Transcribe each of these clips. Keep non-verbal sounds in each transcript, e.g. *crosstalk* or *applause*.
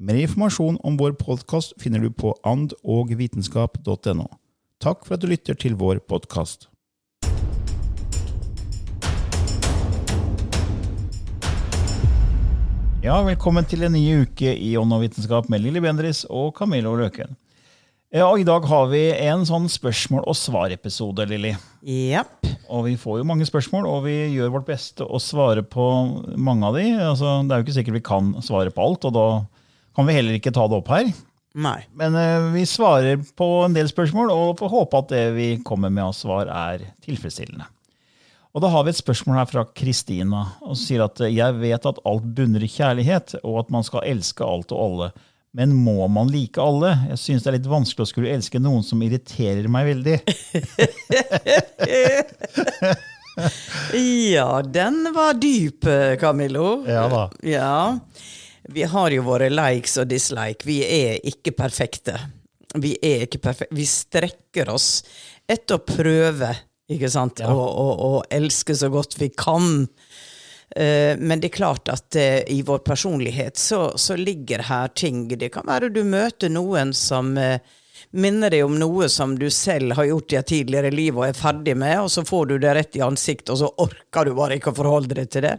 Mer informasjon om vår podkast finner du på andogvitenskap.no. Takk for at du lytter til vår podkast. Ja, velkommen til en ny uke i Ånd og vitenskap med Lilly Bendris og Camillo Løken. Ja, og I dag har vi en sånn spørsmål- og svar-episode, Lilly. Japp. Og vi får jo mange spørsmål, og vi gjør vårt beste å svare på mange av de. Altså, det er jo ikke sikkert vi kan svare på alt, og da kan vi heller ikke ta det opp her. Nei. Men uh, vi svarer på en del spørsmål, og får håpe at det vi kommer med av svar, er tilfredsstillende. Og Da har vi et spørsmål her fra Kristina, og sier at eh, jeg vet at alt bunner i kjærlighet, og at man skal elske alt og alle. Men må man like alle? Jeg syns det er litt vanskelig å skulle elske noen som irriterer meg veldig. *laughs* Ja, den var dyp, Camillo. Ja da. Ja. Vi har jo våre likes og dislike. Vi er ikke perfekte. Vi er ikke perfekte. Vi strekker oss etter å prøve, ikke sant, Ja. å, å, å elske så godt vi kan. Eh, Men det er klart at eh, i vår personlighet så, så ligger her ting Det kan være du møter noen som eh, minner deg om noe som du selv har gjort i et tidligere liv og er ferdig med, og så får du det rett i ansiktet, og så orker du bare ikke å forholde deg til det.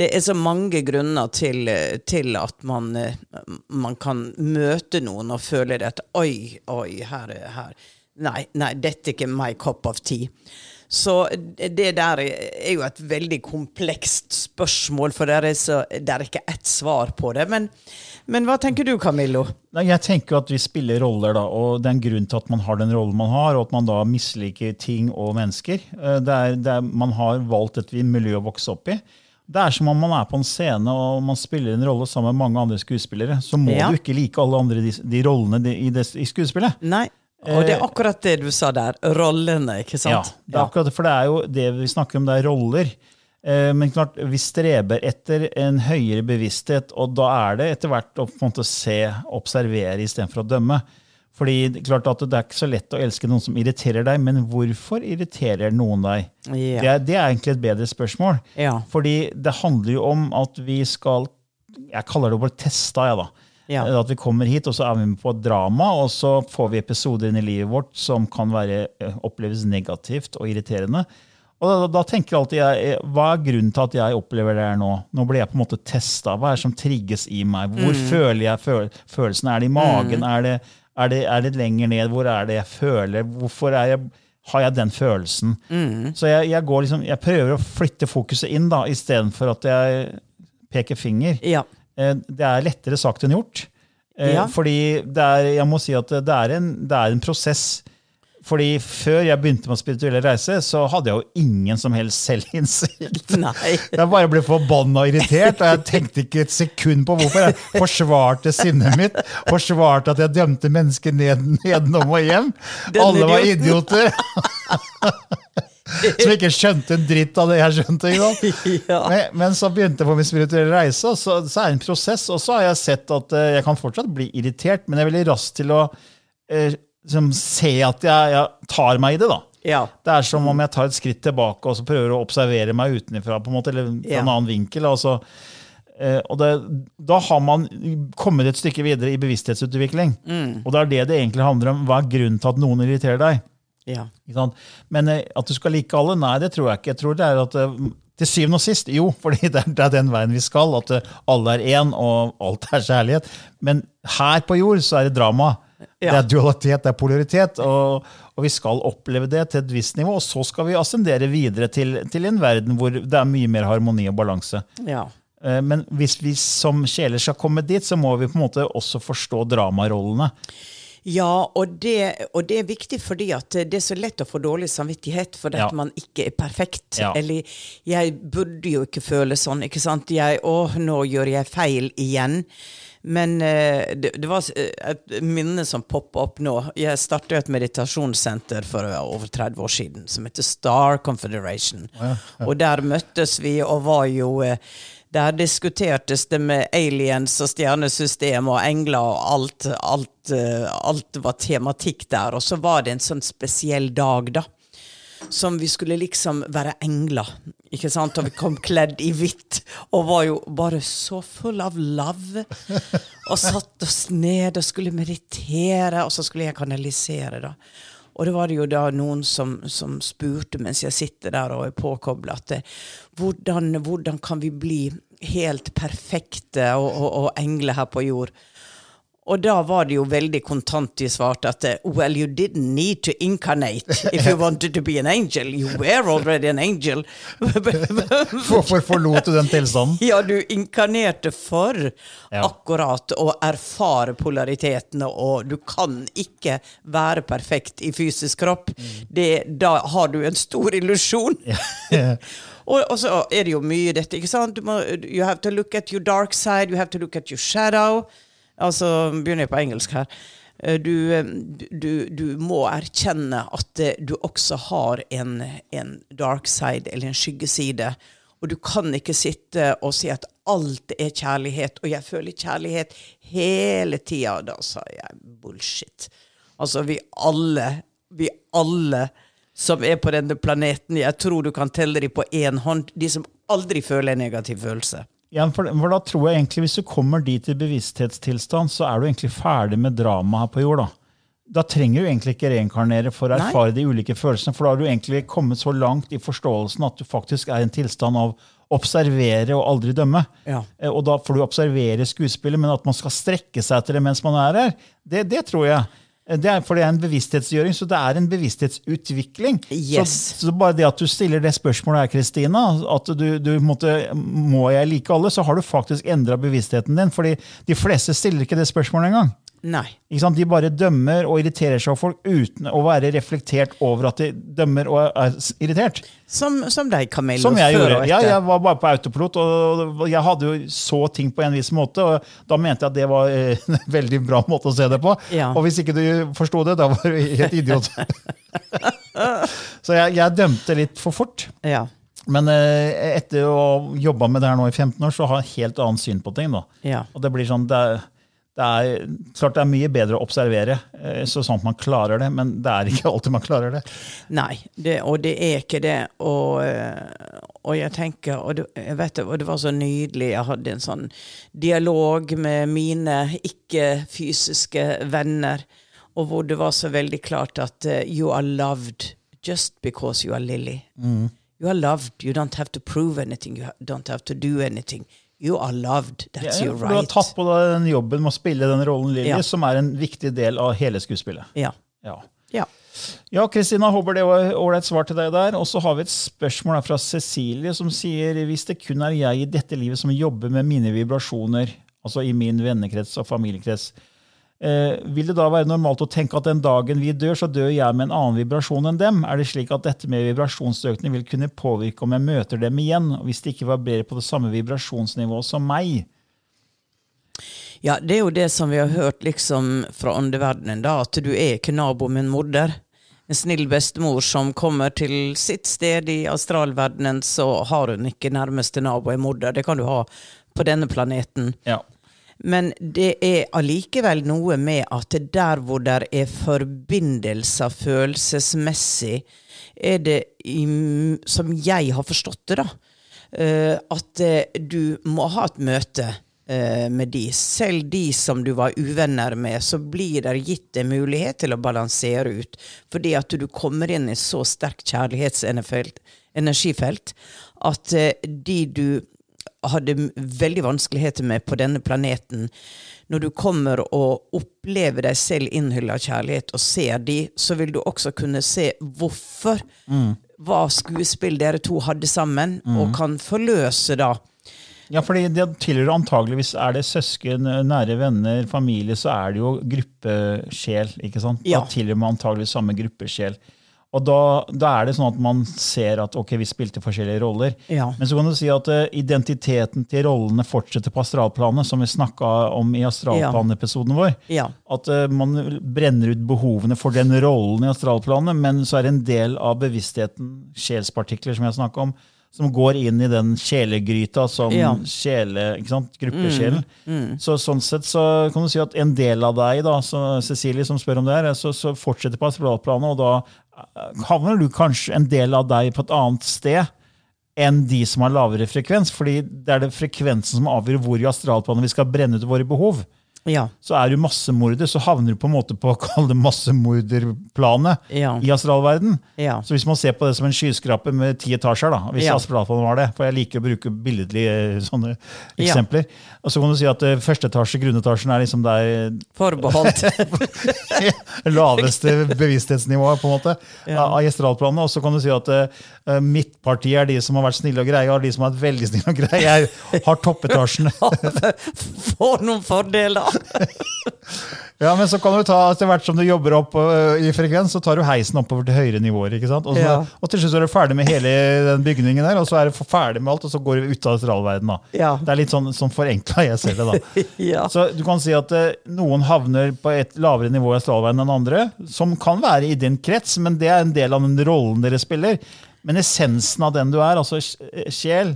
Det er så mange grunner til, til at man, man kan møte noen og føle det at oi, oi, her, er- her. Nei, nei, dette er ikke my cup of tea. Så det der er jo et veldig komplekst spørsmål, for det er, så, det er ikke ett svar på det. Men, men hva tenker du, Camillo? Jeg tenker at vi spiller roller, da, og det er en grunn til at man har den rollen man har, og at man da misliker ting og mennesker. Eh, Det er, det er, man har valgt et miljø å vokse opp i. Det er som om man er på en scene og man spiller en rolle sammen med mange andre skuespillere. Så må Ja. du ikke like alle andre de, de rollene de, i, det, i skuespillet. Nei. Og det er akkurat det du sa der. Rollene, ikke Ja, sant? det er akkurat for det er jo det vi snakker om, det er roller. Eh, Men klart, vi streber etter en høyere bevissthet, og da er det etter hvert å på en måte se, observere istedenfor å dømme. Fordi klart at det er ikke så lett å elske noen som irriterer deg, men hvorfor irriterer noen deg? Ja. Det, er, det er egentlig et bedre spørsmål. Ja. Fordi det handler jo om at vi skal Jeg kaller det bare testa, Ja, da. Ja. At vi kommer hit, og så er vi med på et drama, og så får vi episoder inn i livet vårt som kan være, eh, oppleves negativt og irriterende. Og da, da tenker jeg alltid jeg, eh, Hva er grunnen til at jeg opplever det her nå? Nå blir jeg på en måte testa. Hva er det som trigges i meg? Hvor Mm. føler jeg føl følelsen? Er det i magen? Er, det, er, det, er det lenger ned? Hvor er det jeg føler? Hvorfor er jeg, har jeg den følelsen? Mm. Så jeg, jeg, går liksom, jeg prøver å flytte fokuset inn da, istedenfor at jeg peker finger. Ja. Eh, Det er lettere sagt enn gjort. Eh, Ja. Fordi det er, jeg må si at det er, en, det er en prosess. Fordi før jeg begynte med spirituelle reise, så hadde jeg jo ingen som helst selvinnsikt. Jeg bare ble forbanna og irritert, og jeg tenkte ikke et sekund på hvorfor. Jeg forsvarte sinnet mitt, forsvarte at jeg dømte mennesker ned, nedenom og hjem. Denne Alle var idioter. Som ikke skjønte en dritt av det jeg skjønte. Ja. Men, men så begynte jeg på min spirituelle reise, og så, så er det en prosess. Og så har jeg sett at eh, jeg kan fortsatt bli irritert, men jeg er veldig rask til å eh, liksom se at jeg, jeg tar meg i det. da. Ja. Det er som om jeg tar et skritt tilbake og så prøver å observere meg utenfra, på en måte, eller fra Ja. en annen vinkel. Altså. Eh, og det, da har man kommet et stykke videre i bevissthetsutvikling. Og det er det det egentlig handler om. Hva er grunnen til at noen irriterer deg? Ja. Men eh, at du skal like alle, nei, det tror jeg ikke. Jeg tror det er at eh, til syvende og sist, jo, *laughs* fordi det er, den veien vi skal. At alle er én, og alt er kjærlighet. Men her på jord så er det drama. Det er dualitet, det er polaritet. Og, og vi skal oppleve det til et visst nivå. Og så skal vi ascendere videre til, til en verden hvor det er mye mer harmoni og balanse. ja. Eh, Men hvis vi som sjeler skal komme dit, så må vi på en måte også forstå dramarollene. Ja, og det, og det er viktig fordi at det er så lett å få dårlig samvittighet fordi Ja. man ikke er perfekt. Ja. Eller jeg burde jo ikke føle sånn, ikke sant. Jeg, å, nå gjør jeg feil igjen. Men eh, det, det var eh, et minne som poppa opp nå. Jeg startet et meditasjonssenter for over 30 år siden som heter Star Confederation. Og der møttes vi og var jo eh, der diskutertes det med aliens og stjernesystem og engler og alt. Alt, alt var tematikk der. Og så var det en sånn spesiell dag, da. Som vi skulle liksom være engler. Ikke sant? Og vi kom kledd i hvitt og var jo bare så full av love. Og satte oss ned og skulle meditere, og så skulle jeg kanalisere, da. Og det var det jo da noen som, som spurte mens jeg sitter der og er påkobla, at hvordan, hvordan kan vi bli helt perfekte og, og, og engler her på jord? Og da var det jo veldig kontant de svarte at eh, well, you didn't need to incarnate if you wanted to be an angel. You were already an angel. *laughs* Hvorfor forlot du den tilstanden? *laughs* Ja, du inkarnerte for Ja. akkurat å erfare polaritetene, og du kan ikke være perfekt i fysisk kropp. Det, da har du en stor illusjon. *laughs* og, og så er det jo mye dette, ikke sant? Må, you have to look at your dark side, you have to look at your shadow. Altså, begynner jeg på engelsk her. Eh, Du, eh, du, du må erkjenne at du også har en, en dark side, eller en skyggeside. Og du kan ikke sitte og si at alt er kjærlighet, og jeg føler kjærlighet hele tida. Da sa jeg bullshit. Altså, vi alle, vi alle som er på denne planeten, jeg tror du kan telle dem på én hånd, de som aldri føler en negativ følelse. Ja, for, for da tror jeg egentlig Hvis du kommer dit i bevissthetstilstand, så er du egentlig ferdig med dramaet her på jord. Da Da trenger du egentlig ikke reinkarnere for å Nei. erfare de ulike følelsene. For da har du egentlig kommet så langt i forståelsen at du faktisk er i en tilstand av observere og aldri dømme. Ja. Eh, Og da får du observere skuespillet, men at man skal strekke seg etter det mens man er her, det, det tror jeg. Eh, Det er, for det er en bevissthetsgjøring, så det er en bevissthetsutvikling. Yes. Så, så bare det at du stiller det spørsmålet her, Kristina, at du, du måtte, må jeg like alle, så har du faktisk endra bevisstheten din. fordi de fleste stiller ikke det spørsmålet engang. Nei. De bare dømmer og irriterer seg over folk uten å være reflektert over at de dømmer og er irritert. Som, som deg, Camillo. Som jeg gjorde. Ja, jeg var bare på autopilot, og jeg hadde jo så ting på en viss måte. og Da mente jeg at det var eh, *laughs* en veldig bra måte å se det på. Ja. Og hvis ikke du forsto det, da var du helt idiot. *laughs* så jeg, jeg dømte litt for fort. Ja. Men eh, etter å ha jobba med det her nå i 15 år, så har jeg helt annet syn på ting. da. Ja. Og det blir sånn, det er, det er klart det er mye bedre å observere, eh, så sånn at man klarer det, men det er ikke alltid man klarer det. Nei, det, og det er ikke det. Og, eh, og jeg tenker, og det, vet og det var så nydelig, jeg hadde en sånn dialog med mine ikke-fysiske venner, og hvor det var så veldig klart at eh, you are loved just because you are Lily. You are loved. You don't have to prove anything. You don't have to do anything. You are loved. That's Ja, your right. Du har tatt på deg den jobben med å spille den rollen Lilly, Ja. som er en viktig del av hele skuespillet. Ja. Ja. ja. Ja, Kristina, håper det var ålreit svar til deg der. Og så har vi et spørsmål fra Cecilie, som sier hvis det kun er jeg i dette livet som jobber med mine vibrasjoner, altså i min vennekrets og familiekrets, eh, vil det da være normalt å tenke at den dagen vi dør, så dør jeg med en annen vibrasjon enn dem? Er det slik at dette med vibrasjonsøkning vil kunne påvirke om jeg møter dem igjen, hvis de ikke vibrerer på det samme vibrasjonsnivået som meg? Ja, det er jo det som vi har hørt liksom fra åndeverdenen, da, at du er ikke nabo med en morder. En snill bestemor som kommer til sitt sted i astralverdenen, så har hun ikke nærmeste nabo en morder. Det kan du ha på denne planeten. Ja. Men det er allikevel noe med at der hvor det er forbindelser følelsesmessig, er det, som jeg har forstått det, da, eh, at eh, du må ha et møte eh, med de. Selv de som du var uvenner med, så blir det gitt en mulighet til å balansere ut. Fordi at du kommer inn i så sterkt kjærlighetsenergifelt at de du hadde veldig vanskeligheter med på denne planeten. Når du kommer og opplever deg selv innhylla kjærlighet og ser de, så vil du også kunne se hvorfor. Mm. Hva skuespill dere to hadde sammen, mm. og kan forløse da. Ja, fordi det tilhører antageligvis Er det søsken, nære venner, familie, så er det jo gruppesjel. ikke sant? Ja. Da tilhører man antageligvis samme gruppesjel. Og da, da, er det sånn at man ser at ok, vi spilte forskjellige roller. Ja. Men så kan du si at uh, identiteten til rollene fortsetter på astralplanet, som vi snakka om i astralplanepisoden vår. Ja. At uh, man brenner ut behovene for den rollen i astralplanet, men så er det en del av bevisstheten, sjelspartikler, som jeg snakka om, som går inn i den kjelegryta som ja. sjele, ikke sant? gruppesjelen. Mm, mm. Så sånn sett så kan du si at en del av deg, da, så Cecilie som spør om det her, så, så fortsetter på astralplanet, og da havner du kanskje en del av deg på et annet sted enn de som har lavere frekvens. fordi det er det frekvensen som avgjør hvor i astralplanet vi skal brenne ut våre behov ja. så er du massemorder, så havner du på en måte på å kalle det massemorderplanet ja. i astralverden. Ja. Så hvis man ser på det som en skyskraper med ti etasjer, da, hvis ja. astralplanet var det, for jeg liker å bruke billedlige eh, sånne eksempler, og så kan du si at uh, første etasje, grunnetasjen, er liksom der Forbeholdt. *laughs* laveste bevissthetsnivået på en måte av astralplanet. Og så kan du si at uh, midtpartiet er de som har vært snille og greie, og de som har vært veldig snille og greie, har toppetasjen. *laughs* Får noen fordeler! *laughs* ja, men så kan du ta, etter hvert som du jobber opp uh, i frekvens, så tar du heisen oppover til høyere nivåer. ikke sant? Og, så, ja. og til slutt er du ferdig med hele den bygningen der, og så er du ferdig med alt, og så går du ut av astralverdenen. Ja. Det er litt sånn, sånn forenkla jeg ser det. da. *laughs* ja. Så du kan si at uh, noen havner på et lavere nivå i astralverdenen enn andre, som kan være i din krets, men det er en del av den rollen dere spiller. Men essensen av den du er, altså sjel,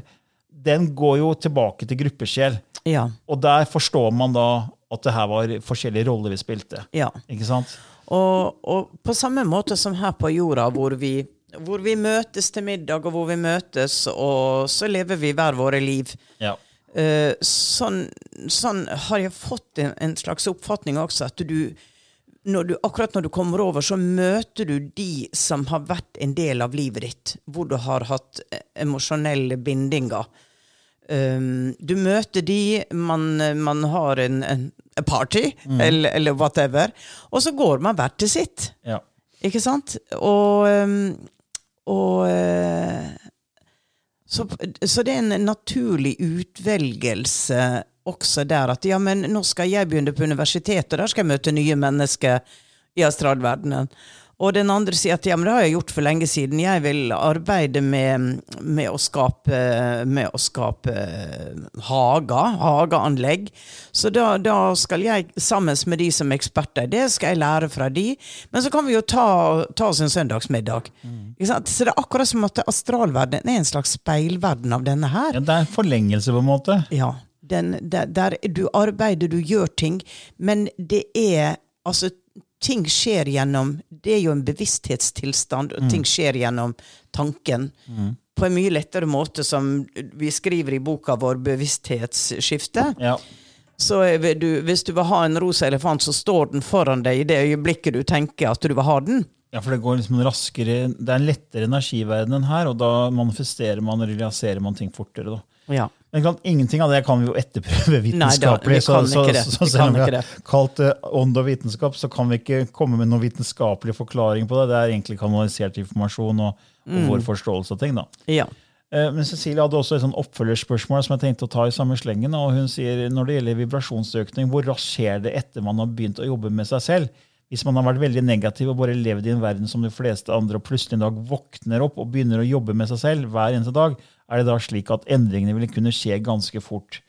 den går jo tilbake til gruppesjel. Ja. Og der forstår man da at det her var forskjellige roller vi spilte. Ja. Ikke sant? Og, og, på samme måte som her på jorda, hvor vi, hvor vi, møtes til middag, og hvor vi møtes, og så lever vi hver våre liv. Ja. Uh, sånn, sånn, har jeg fått en, en, slags oppfatning også, at du, når du, akkurat når du kommer over, så møter du de som har vært en del av livet ditt, hvor du har hatt emosjonelle bindinger. Um, du møter de, man, man har en, en party, mm. eller, eller, whatever, og så går man hvert til sitt. Ja. Ikke sant? Og, og uh, så, så, det er en naturlig utvelgelse også der at ja, men nå skal jeg begynne på universitetet, og der skal jeg møte nye mennesker i astralverdenen. Og den andre sier at ja, men det har jeg gjort for lenge siden. Jeg vil arbeide med, med å skape, med å skape hager, hageanlegg. Så da, da, skal jeg sammen med de som er eksperter, det skal jeg lære fra de. Men så kan vi jo ta, ta oss en søndagsmiddag. Mm. Så det er akkurat som at astralverdenen er en slags speilverden av denne her. Ja, Det er en forlengelse, på en måte. Ja. Den, der, der du arbeider, du gjør ting, men det er altså ting skjer gjennom Det er jo en bevissthetstilstand, og mm. ting skjer gjennom tanken. Mm. På en mye lettere måte, som vi skriver i boka vår, 'Bevissthetsskifte'. Ja. Så du, hvis du vil ha en rosa elefant, så står den foran deg i det øyeblikket du tenker at du vil ha den. Ja, for det går liksom raskere, det er en lettere energiverden enn her, og da manifesterer man og realiserer man ting fortere. da. Ja. Men kan, ingenting av det kan vi jo etterprøve vitenskapelig. Nei, da, så, så, så, selv om vi har kalt det ånd og vitenskap, så kan vi ikke komme med noen vitenskapelig forklaring på det. Det er egentlig kanalisert informasjon og, og mm. vår forståelse av ting. da. Ja. Eh, men Cecilie hadde også et sånn oppfølgerspørsmål som jeg tenkte å ta i samme slengen. og Hun sier når det gjelder vibrasjonsøkning, hvor raskt skjer det etter man har begynt å jobbe med seg selv? Hvis man har vært veldig negativ og bare levd i en verden som de fleste andre, og plutselig en dag våkner opp og begynner å jobbe med seg selv hver eneste dag, er det da slik at endringene vil kunne skje ganske fort?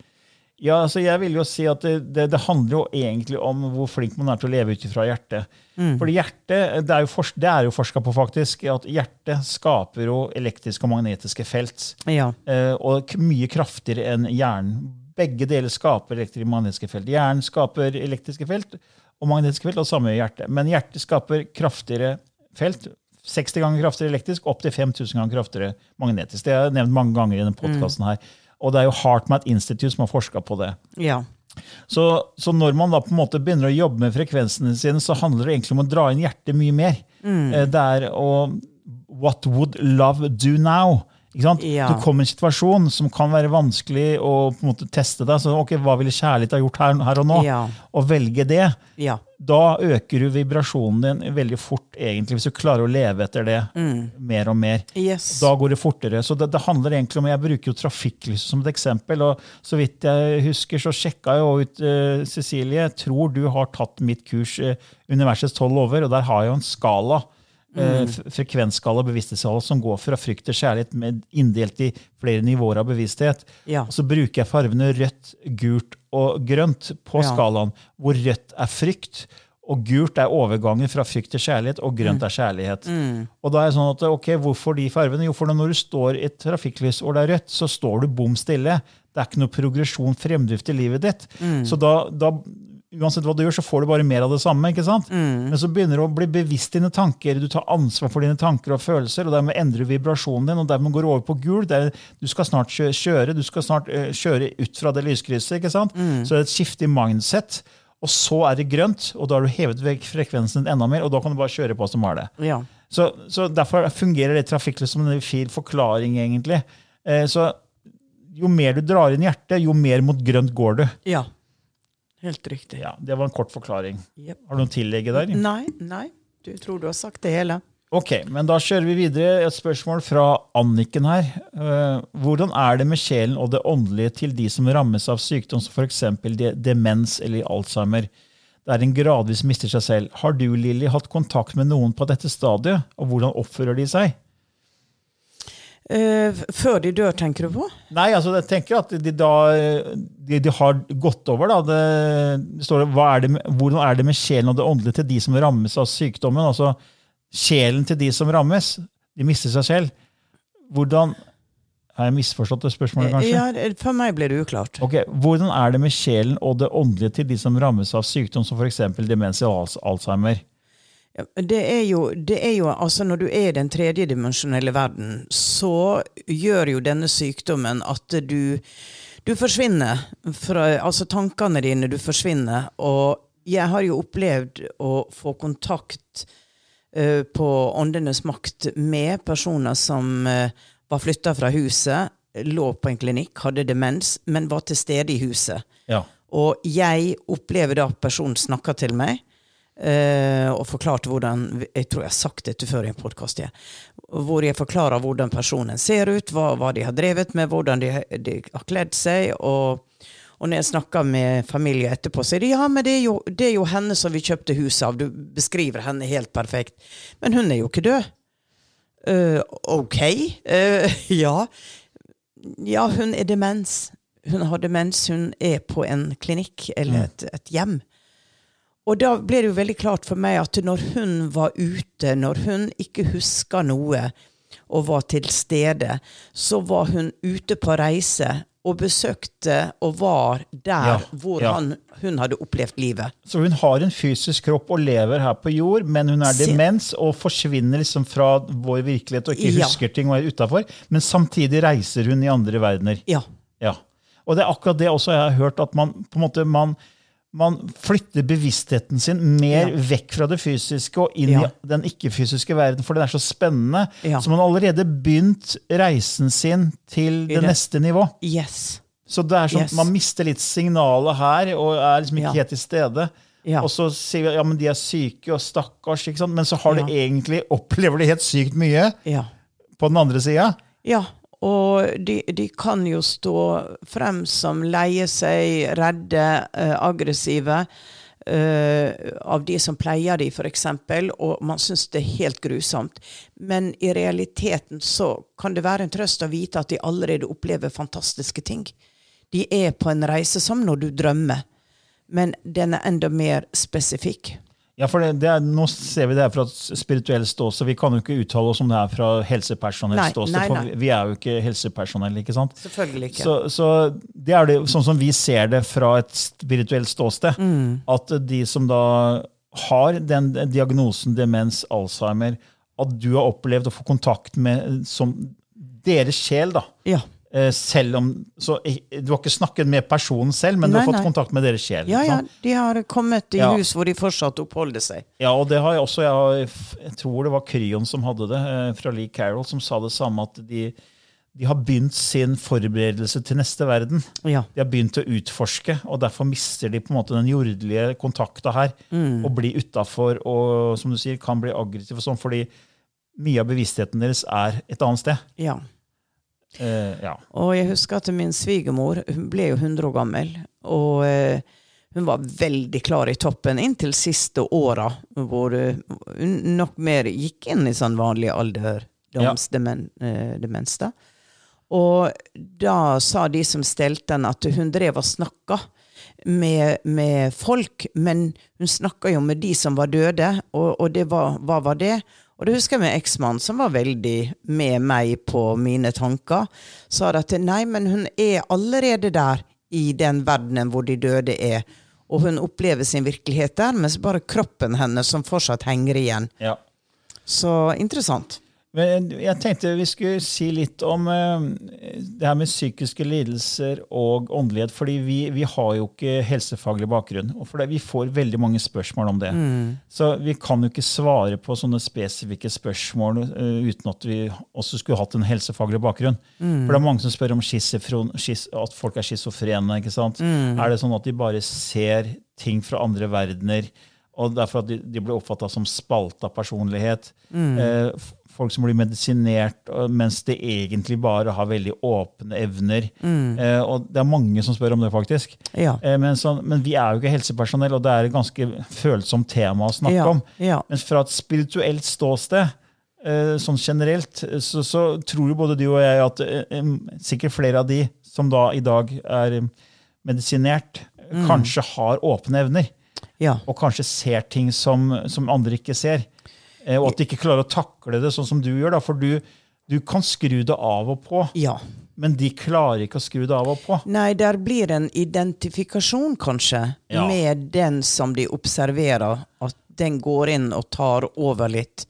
Ja, altså jeg vil jo si at det, det, det, handler jo egentlig om hvor flink man er til å leve ut fra hjertet. Mm. Fordi hjertet, Det er jo, forsk, forska på, faktisk, at hjertet skaper jo elektriske og magnetiske felt. Ja. Eh, og mye kraftigere enn hjernen. begge deler skaper elektriske og magnetiske felt. Hjernen skaper elektriske felt og magnetiske felt, og samme gjør hjertet. Men hjertet skaper kraftigere felt. 60 ganger kraftigere elektrisk, opp til 5000 ganger kraftigere magnetisk. Det har jeg nevnt mange ganger i denne podkasten her. Og det er jo HeartMath Institute som har forska på det. Ja. Så, så når man da på en måte begynner å jobbe med frekvensene sine, så handler det egentlig om å dra inn hjertet mye mer. Mm. Det er å What would love do now? Ikke? Ja. Du kommer i en situasjon som kan være vanskelig å på en måte teste deg. Så ok, hva ville kjærlighet ha gjort her, her og nå? Ja. Og velge det. Ja. Da øker du vibrasjonen din veldig fort, egentlig, hvis du klarer å leve etter det mer og mer. Yes. Da går det fortere. Så det, det handler egentlig om Jeg bruker jo trafikklys som et eksempel. og Så vidt jeg husker, så sjekka jeg ut uh, Cecilie. Tror du har tatt mitt kurs uh, Universets tolv lover? Og der har jeg jo en skala. Eh, f- Frekvensskala bevissthetsskala som går fra frykt til kjærlighet, med inndelt i flere nivåer av bevissthet. Ja. Og så bruker jeg fargene rødt, gult og grønt på Ja. skalaen, hvor rødt er frykt. Og gult er overgangen fra frykt til kjærlighet, og grønt Mm. er kjærlighet. Og da er det sånn at, ok, Hvorfor de fargene? Jo, for når du står i et trafikklys og det er rødt, så står du bom stille. Det er ikke noe progresjon, fremdrift i livet ditt. Mm. Så da, da, uansett hva du gjør, så får du bare mer av det samme. ikke sant? Mm. Men så begynner du å bli bevisst dine tanker, du tar ansvar for dine tanker og følelser, og dermed endrer du vibrasjonen din, og dermed går du over på gul. Det er, du skal snart kjøre du skal snart eh, kjøre ut fra det lyskrysset. ikke sant? Mm. Så det er et skifte i mindset. Og så er det grønt, og da har du hevet vekk frekvensen enda mer, og da kan du bare kjøre på som er det. Ja. Så, så Derfor fungerer det trafikklys som en fin forklaring, egentlig. Eh, så jo mer du drar inn hjertet, jo mer mot grønt går du. ja. Helt riktig. Ja, Det var en kort forklaring. Yep. Har du noe tillegg der? Nei, nei. Du tror du har sagt det hele. Ok, men da kjører vi videre. Et spørsmål fra Anniken her. Eh, hvordan er det med sjelen og det åndelige til de som rammes av sykdom som f.eks. De demens eller Alzheimer? Der en gradvis mister seg selv. Har du, Lilly, hatt kontakt med noen på dette stadiet, og hvordan oppfører de seg? Eh, før de dør, tenker du på? Nei, altså jeg tenker at de da de, de har gått over. da, det, det står, hva er det Hvordan er det med sjelen og det åndelige til de som rammes av sykdommen? altså Sjelen til de som rammes, de mister seg selv. Hvordan Har jeg misforstått det spørsmålet, kanskje? Ja, For meg ble det uklart. Ok, Hvordan er det med sjelen og det åndelige til de som rammes av sykdom som f.eks. demens og Alzheimer? Ja, Det er, jo, det er jo, altså Når du er i den tredjedimensjonelle verden, så gjør jo denne sykdommen at du, du forsvinner. Fra, altså tankene dine, du forsvinner. Og jeg har jo opplevd å få kontakt uh, på Åndenes makt med personer som uh, var flytta fra huset, lå på en klinikk, hadde demens, men var til stede i huset. Ja. Og jeg opplever da at personen snakker til meg, eh, og forklarte hvordan Jeg tror jeg har sagt dette før i en podkast. hvor jeg forklarer hvordan personen ser ut, hva, hva de har drevet med, hvordan de, de har kledd seg. Og, og når jeg snakker med familie etterpå, sier de ja, men det er, jo, det er jo henne som vi kjøpte huset av. Du beskriver henne helt perfekt. Men hun er jo ikke død. Uh, ok. Uh, *laughs* ja. Ja, hun er demens. Hun har demens. Hun er på en klinikk eller et, et hjem. Og da ble det jo veldig klart for meg at når hun var ute, når hun ikke huska noe og var til stede, så var hun ute på reise og besøkte og var der Ja, hvor ja. Han, hun hadde opplevd livet. Så hun har en fysisk kropp og lever her på jord, men hun er demens og forsvinner liksom fra vår virkelighet og ikke Ja. husker ting og er utafor. Men samtidig reiser hun i andre verdener. Ja. Ja. Og det er akkurat det også jeg har hørt, at man på en måte man, man flytter bevisstheten sin mer Ja. vekk fra det fysiske og inn Ja. i den ikke-fysiske verden, for den er så spennende. Ja. Så man har allerede begynt reisen sin til det det. neste nivå. Yes. Så det er sånn, Yes. Man mister litt signalet her og er liksom ikke helt til stede. Og så sier vi ja, men de er syke og stakkars, men så har de egentlig opplever de helt sykt mye Ja. på den andre sida. Ja, og de, de kan jo stå frem som leie seg, redde, eh, aggressive. Uh, av de som pleier de, f.eks., og man syns det er helt grusomt. Men i realiteten så kan det være en trøst å vite at de allerede opplever fantastiske ting. De er på en reise som når du drømmer, men den er enda mer spesifikk. Ja, for det, det er, Nå ser vi det her fra et spirituelt ståsted. Vi kan jo ikke uttale oss om det her fra helsepersonell ståsted. For vi- vi er jo ikke helsepersonell. ikke sant? Selvfølgelig ikke. Så, så det er det sånn som vi ser det fra et spirituelt ståsted. Mm. At de som da har den diagnosen demens, Alzheimer, at du har opplevd å få kontakt med som deres sjel, da. ja. Eh, Selv om, så eh, Du har ikke snakket med personen selv, men du har fått nei. kontakt med deres sjel. ja, ja, de har kommet i Ja. hus hvor de fortsatt oppholder seg. Ja, og det har jeg også. Jeg, jeg tror det var Kryon som hadde det, eh, fra Lee Carroll, som sa det samme, at de, de har begynt sin forberedelse til neste verden. Ja. De har begynt å utforske, og derfor mister de på en måte den jordelige kontakta her. Mm. Og blir utafor og som du sier, kan bli aggressiv og sånn, fordi mye av bevisstheten deres er et annet sted. ja. Eh, ja. Og jeg husker at min svigermor hun ble jo 100 år gammel. Og uh, hun var veldig klar i toppen inntil siste åra, hvor eh, hun nok mer gikk inn i sånn vanlig alderdomsdemens. Ja. og da sa de som stelte henne, at hun drev og snakka med, med folk, men hun snakka jo med de som var døde, og, og det var, hva var det? Og det husker jeg med eksmannen, som var veldig med meg på mine tanker. Sa at nei, men hun er allerede der i den verdenen hvor de døde er. Og hun opplever sin virkelighet der, mens bare kroppen hennes som fortsatt henger igjen. ja. Så interessant. Men jeg tenkte vi skulle si litt om eh, det her med psykiske lidelser og åndelighet. fordi vi, vi har jo ikke helsefaglig bakgrunn. og det, Vi får veldig mange spørsmål om det. Så vi kan jo ikke svare på sånne spesifikke spørsmål uh, uten at vi også skulle hatt en helsefaglig bakgrunn. For det er mange som spør om skis, at folk er schizofrene. ikke sant? Er det sånn at de bare ser ting fra andre verdener? Og derfor at de, de blir oppfatta som spalta personlighet. Eh, f- folk som blir medisinert mens de egentlig bare har veldig åpne evner. Eh, og det er mange som spør om det, faktisk. Ja. Eh, men, så, men vi er jo ikke helsepersonell, og det er et ganske følsomt tema å snakke Ja, om. ja. Men fra et spirituelt ståsted, eh, sånn generelt, så, så tror jo både du og jeg at eh, sikkert flere av de som da i dag er medisinert, Mm. kanskje har åpne evner Ja. og kanskje ser ting som, som andre ikke ser. Eh, og at de ikke klarer å takle det sånn som du gjør. Da, for du, du kan skru det av og på, ja. men de klarer ikke å skru det av og på. Nei, der blir en identifikasjon, kanskje, Ja. med den som de observerer. At den går inn og tar over litt.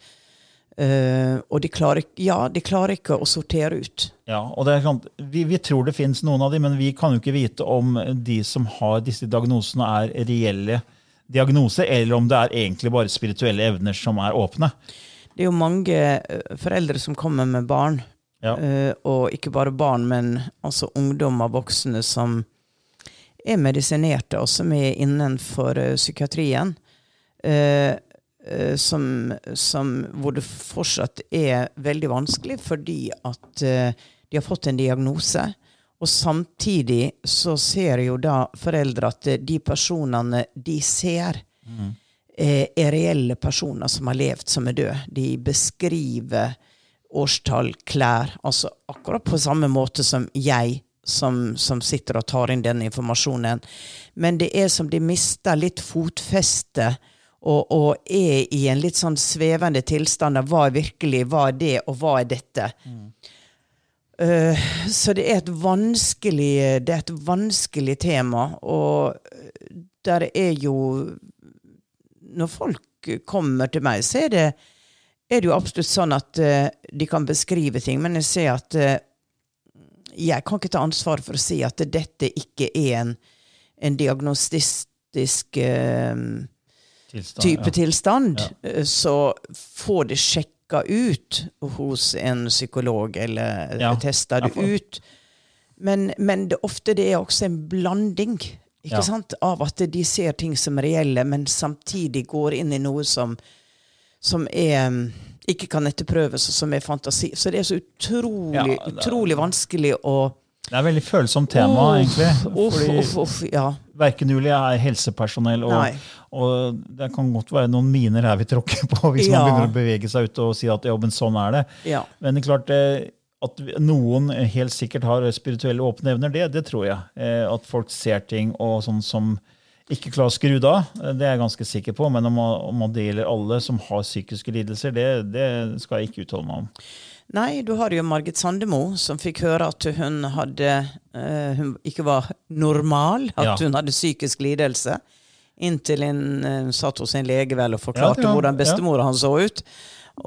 Uh, og de klarer, ja, de klarer ikke å sortere ut. Ja, og det er vi, vi tror det finnes noen av dem, men vi kan jo ikke vite om de som har disse diagnosene, er reelle diagnoser, eller om det er egentlig bare spirituelle evner som er åpne. Det er jo mange eh, foreldre som kommer med barn. Ja. Eh, og ikke bare barn, men altså og voksne som er medisinerte, og som er innenfor eh, psykiatrien. som, som, hvor det fortsatt er veldig vanskelig fordi at de har fått en diagnose. Og samtidig så ser jo da foreldre at eh, de personene de ser, eh, er reelle personer som har levd, som er døde. De beskriver årstall, klær, altså akkurat på samme måte som jeg som, som sitter og tar inn den informasjonen. Men det er som de mister litt fotfeste og, og er i en litt sånn svevende tilstand av hva er virkelig, hva er det, og hva er dette. Eh, så det er et vanskelig det er et vanskelig tema, og der er jo Når folk kommer til meg, så er det, er det jo absolutt sånn at uh, de kan beskrive ting, men jeg ser at uh, jeg kan ikke ta ansvar for å si at dette ikke er en, en diagnostisk eh, Tilstand, type ja. tilstand, Ja. så få det sjekka ut hos en psykolog, eller Ja. testa det ut. Men, men det, ofte det er også en blanding ikke Ja. sant? av at de ser ting som reelle, men samtidig går inn i noe som, som er mm, ikke kan etterprøves, og som er fantasi. Så det er så utrolig, Ja, det- utrolig vanskelig å Det er et veldig følsomt tema, oh, egentlig. Uff, fordi oh, ja. Verken Julie er helsepersonell, og, og det kan godt være noen miner her vi tråkker på hvis Ja. man begynner å bevege seg ut og si at ja, men sånn er det. ja. Men det er klart eh, at noen helt sikkert har spirituelle åpne evner, det, det tror jeg. Eh, At folk ser ting og sånn som ikke klarer å skru det av. Det er jeg ganske sikker på. Men om om det deler alle som har psykiske lidelser, det, det skal jeg ikke uttale meg om. Nei, du har jo Margit Sandemo, som fikk høre at hun hadde uh, Hun ikke var normal, at Ja. hun hadde psykisk lidelse. Inntil hun uh, satt hos en lege vel og forklarte Ja, ja, hvordan bestemora hans så ut.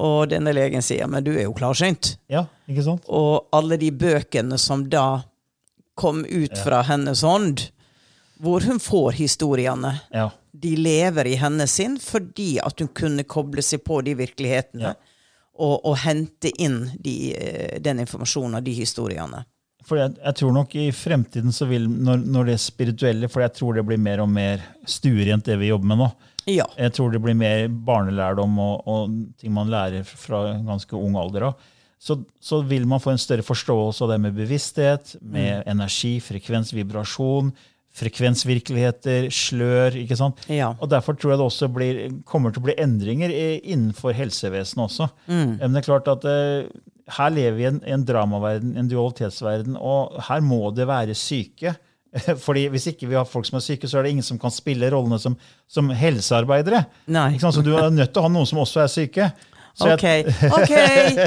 Og denne legen sier men du er jo klarsynt. Ja, ikke sant? Og alle de bøkene som da kom ut fra hennes hånd, hvor hun får historiene, Ja. de lever i hennes sinn fordi at hun kunne koble seg på de virkelighetene Ja. Og, og hente inn de, eh, den informasjonen og de historiene. For jeg, jeg tror nok i fremtiden så vil, når, når det spirituelle For jeg tror det blir mer og mer stuerent, det vi jobber med nå. Ja. Jeg tror det blir mer barnelærdom og, og ting man lærer fra ganske ung alder av. Så, så vil man få en større forståelse av det med bevissthet, med energi, frekvens, vibrasjon, frekvensvirkeligheter, slør. ikke sant? Ja. Og Derfor tror jeg det også blir, kommer til å bli endringer innenfor helsevesenet også. Mm. Men det er klart at eh, her lever vi i en, en dramaverden, en dualitetsverden, og her må det være syke. *laughs* Fordi Hvis ikke vi har folk som er syke, så er det ingen som kan spille rollene som, som helsearbeidere. Nei. Så du er nødt til å ha noen som også er syke. Så Ok,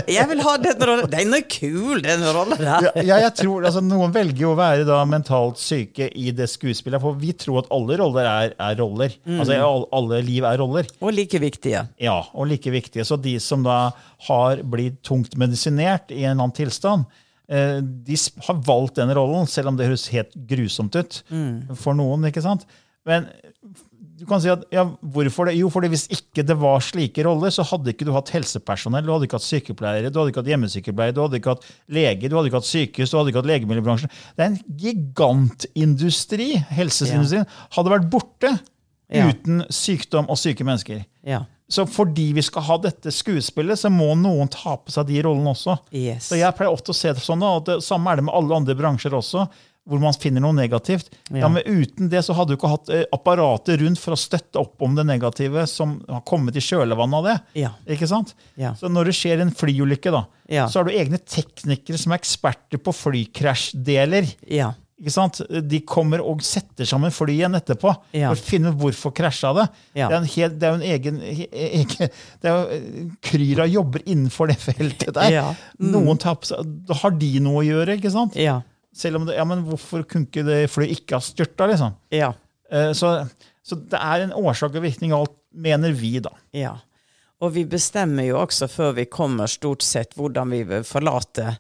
jeg- vil ha den rollen. Den er kul, den rollen der. ja, jeg tror, altså, Noen velger jo å være da mentalt syke i det skuespillet, for vi tror at alle roller er, er roller. Mm. Altså alle, liv er roller. Og like viktige. Ja, og like viktige. Så de som da har blitt tungt medisinert i en annen tilstand, eh, de har valgt den rollen, selv om det høres helt grusomt ut for noen. ikke sant? Men du kan si at, ja, hvorfor det? Jo, fordi hvis ikke det var slike roller, så hadde ikke du hatt helsepersonell, du hadde ikke hatt sykepleiere, du hadde ikke hatt hjemmesykepleiere, du hadde ikke hatt lege, du hadde ikke hatt sykehus, du hadde ikke hatt legemiddelbransjen. Det er en gigantindustri. Helsesindustrien hadde vært borte Ja. uten sykdom og syke mennesker. Ja. Så fordi vi skal ha dette skuespillet, så må noen ta på seg de rollene også. Yes. Så jeg pleier ofte å se det sånn, og det samme er det med alle andre bransjer også, hvor man finner noe negativt. Ja. Ja. men Uten det så hadde du ikke hatt eh, apparatet rundt for å støtte opp om det negative som har kommet i kjølvannet av det. Ja. Ikke sant? Ja. Så når det skjer en flyulykke, da, så har du egne teknikere som er eksperter på flykrasjdeler. Ja. Ikke sant? De kommer og setter sammen flyet igjen etterpå for å finne ut hvorfor krasja det. Ja. Det, er en er jo en egen, egen det er jo, Kryra jobber innenfor det feltet der. Mm. Noen opp... Da har de noe å gjøre. ikke sant? Ja. Selv om det, ja, men Hvorfor kunne ikke det flyet ikke ha styrta? Liksom? Ja. Eh, Så, så det er en årsak og virkning alt, mener vi, da. Ja. Og vi bestemmer jo også før vi kommer, stort sett hvordan vi vil forlate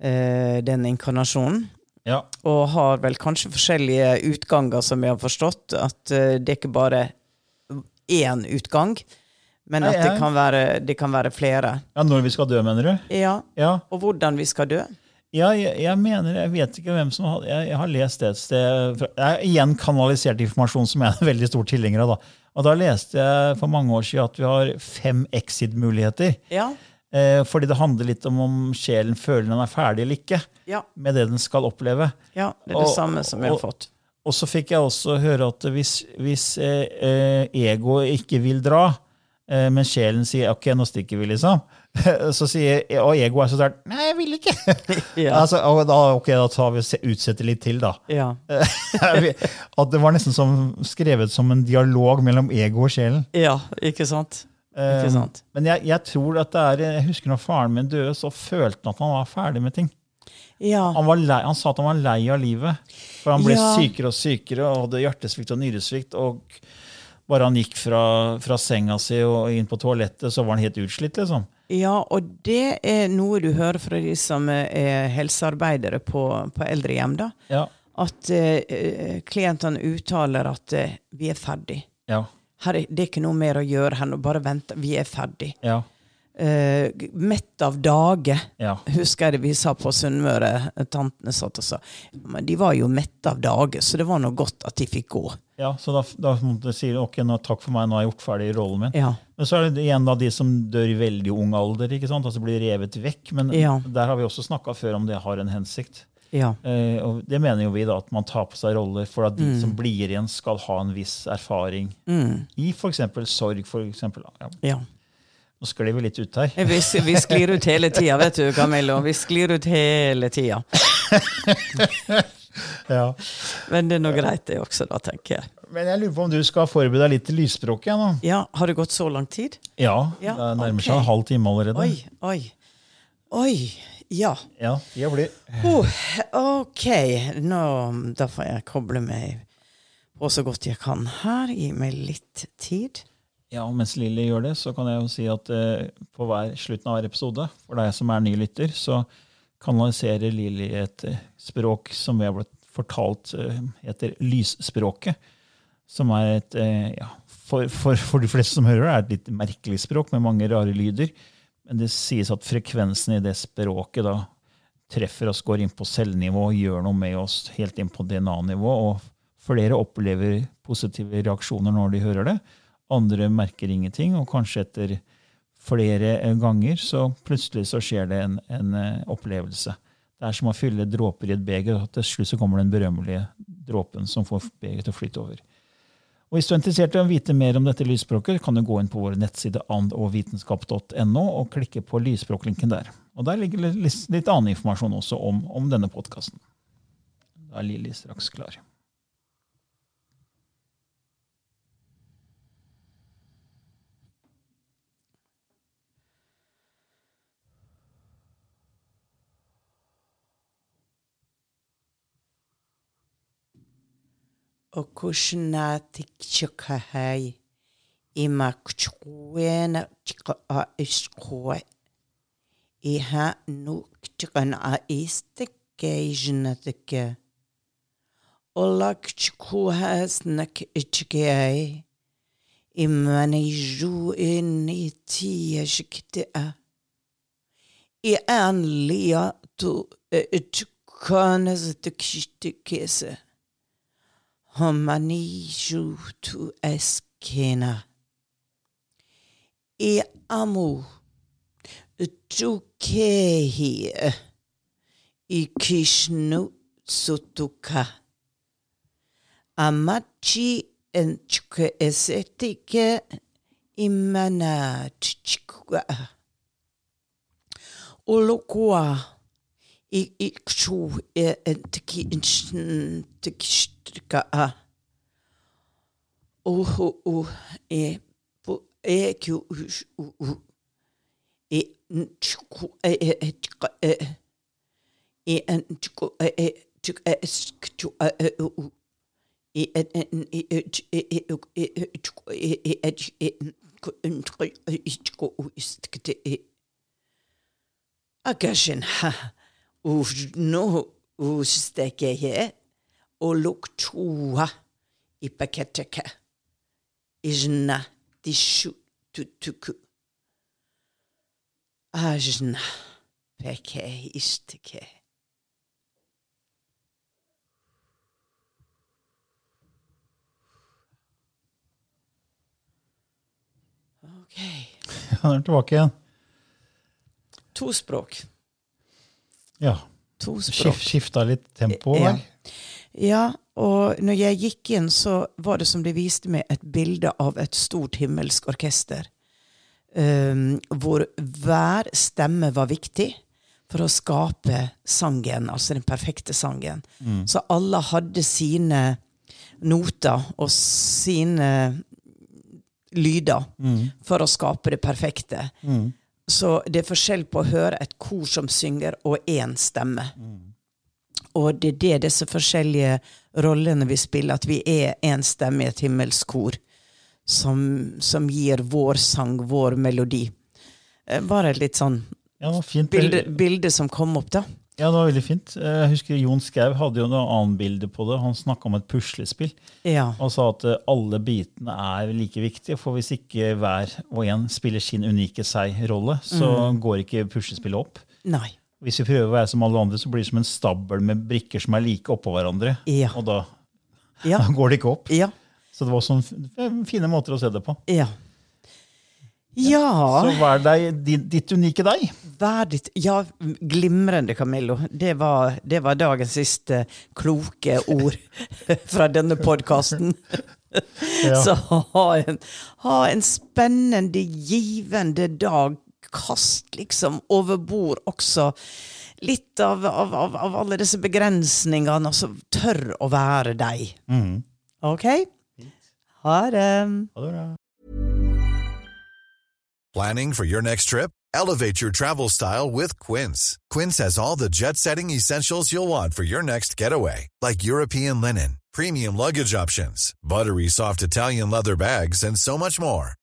eh, den inkarnasjonen. Ja. Og har vel kanskje forskjellige utganger, som jeg har forstått. At eh, det ikke bare én utgang, men at det kan, være, det kan være flere. ja, Når vi skal dø, mener du? Ja. Ja. Og hvordan vi skal dø. Ja, jeg, jeg mener, jeg vet ikke hvem som har Jeg, jeg har lest det et sted fra- Jeg har igjen kanalisert informasjon som jeg er en veldig stor tilhenger av. da. Og da leste jeg for mange år siden at vi har fem exit-muligheter. Ja. Eh, fordi det handler litt om om sjelen føler den er ferdig eller ikke Ja. med det den skal oppleve. ja det er det Og- samme som jeg har fått. Og så fikk jeg også høre at hvis, hvis eh, eh, egoet ikke vil dra, eh, men sjelen sier ok, nå stikker vi, liksom, *laughs* så sier og egoet er så sterkt nei, jeg vil ikke. *laughs* Ja. altså, da, ok, da tar vi og utsetter litt til, da. Ja. *laughs* At det var nesten som, skrevet som en dialog mellom ego og sjelen. ja, ikke sant? Ikke Eh, sant? Men jeg, jeg tror at det er Jeg husker når faren min døde, så følte han at han var ferdig med ting. Ja. Han, var lei, han sa at han var lei av livet. For han ble Ja. sykere og sykere og hadde hjertesvikt og nyresvikt. Og bare han gikk fra, fra senga si og inn på toalettet, så var han helt utslitt. liksom. Ja, og det er noe du hører fra de som er helsearbeidere på, på eldrehjem. da. Ja, At eh, klientene uttaler at eh, vi er ferdig. ja, Her er, det er ikke noe mer å gjøre her nå, bare vent. Vi er ferdig. ja. Eh, mett av dage, ja. husker jeg det vi sa på Sunnmøre. Tantene satt og sa men de var jo mette av dage, så det var noe godt at de fikk gå. Ja så da, da måtte jeg si ok, nå, takk for meg, nå har jeg gjort ferdig rollen min. Ja. Men så er det igjen da de som dør i veldig ung alder, ikke sant? altså blir revet vekk. Men Ja. der har vi også snakka før om det har en hensikt. Ja. Eh, og det mener jo vi da, at man tar på seg roller for at de Mm. som blir igjen, skal ha en viss erfaring i f.eks. sorg. For eksempel, ja, ja. nå sklir vi litt ut her. Vi, vi sklir ut hele tida, vet du, Camillo. Vi sklir ut hele tida. *laughs* Ja. Men det er nå greit, det også, da, tenker jeg. Men jeg lurer på om du skal forberede deg litt til lysspråket? Ja, nå. Ja, Har det gått så lang tid? ja, Ja, det nærmer seg en halv time allerede. Oi, oi. Oi. Ja. Ja, jeg blir. Oh, ok, nå, da får jeg koble meg på så godt jeg kan her. Gi meg litt tid. Ja, og Mens Lilly gjør det, så kan jeg jo si at eh, på hver slutten av hver episode, for deg som er ny lytter, så kanaliserer Lilly et eh, språk som vi har blitt fortalt eh, heter lysspråket. Som er et, eh, ja, for, for, for de fleste som hører det, er et litt merkelig språk med mange rare lyder. Men det sies at frekvensen i det språket da treffer oss, går inn på cellenivå gjør noe med oss helt inn på DNA-nivå. Og flere opplever positive reaksjoner når de hører det. Andre merker ingenting, og kanskje etter flere eh, ganger så plutselig så skjer det en, en eh, opplevelse. Det er som å fylle dråper i et beger, og til slutt så kommer den berømmelige dråpen som får begeret til å flyte over. Og Hvis du er interessert i å vite mer om dette lysspråket, kan du gå inn på vår nettside andogvitenskap.no og klikke på lysspråklinken der. Og Der ligger litt, litt annen informasjon også om, om denne podkasten. Da er Lilly straks klar. Hvordan er det? Ima kchkuena chka a. Iha nu chkan a istike ijnatike. Ola kchkuhas nak ichgei Imani ju in i tia shikte a. I anlia tu itkanas tikshtikese. Homaniju tu eskena. I amu tu kehi i kishnu sutuka. Amachi en chke esetike imana chikwa. Ulukwa i i kchu e en tiki in tikistka a. Uhu u e pu e kyu u u e nchku e e e chka e e en chku e e chuk e skchu e u e en en e e e e e chku e e e e e chku u istkte e Agashin ha u no u steke he o luk chua i paketeka ijna dishu tutuku ajna peke istike Ok. *laughs* Han er tilbake igjen. To språk. Ja. To språk. Skifta litt tempo Ja. Ja, og når jeg gikk inn, så var det som de viste meg et bilde av et stort himmelsk orkester. Um, hvor hver stemme var viktig for å skape sangen, altså den perfekte sangen. Så alle hadde sine noter og sine lyder for å skape det perfekte. Så det er forskjell på å høre et kor som synger, og én stemme. Og det er det disse forskjellige rollene vi spiller, at vi er en stemme i et himmelsk kor som, som gir vår sang, vår melodi. Eh, Bare et litt sånn Ja, bilde, bilde som kom opp, da. Ja, det var veldig fint. Jeg husker Jon Skau hadde jo noe annet bilde på det. Han snakka om et puslespill Ja. og sa at eh, alle bitene er like viktige. For hvis ikke hver og en spiller sin unike seg-rolle, så går ikke puslespillet opp. Nei. Hvis vi prøver å være som alle andre, så blir det som en stabel med brikker som er like oppå hverandre. Ja. Og da, Ja. *laughs* da går det ikke opp. Ja. Så det var sånn fine måter å se det på. Ja. Ja, Så er deg, ditt, ditt unike deg? verdig Ja, glimrende, Camillo. Det var, det var dagens siste kloke ord *laughs* fra denne podkasten. Ja. *laughs* Så ha en, ha en spennende, givende dag. Kast liksom over bord også litt av, av, av, av alle disse begrensningene, og så tør å være deg. Mm. OK? Ha det. Ha det bra. Planning for your next trip? Elevate your travel style with Quince. Quince has all the jet setting essentials you'll want for your next getaway, like European linen, premium luggage options, buttery soft Italian leather bags, and so much more.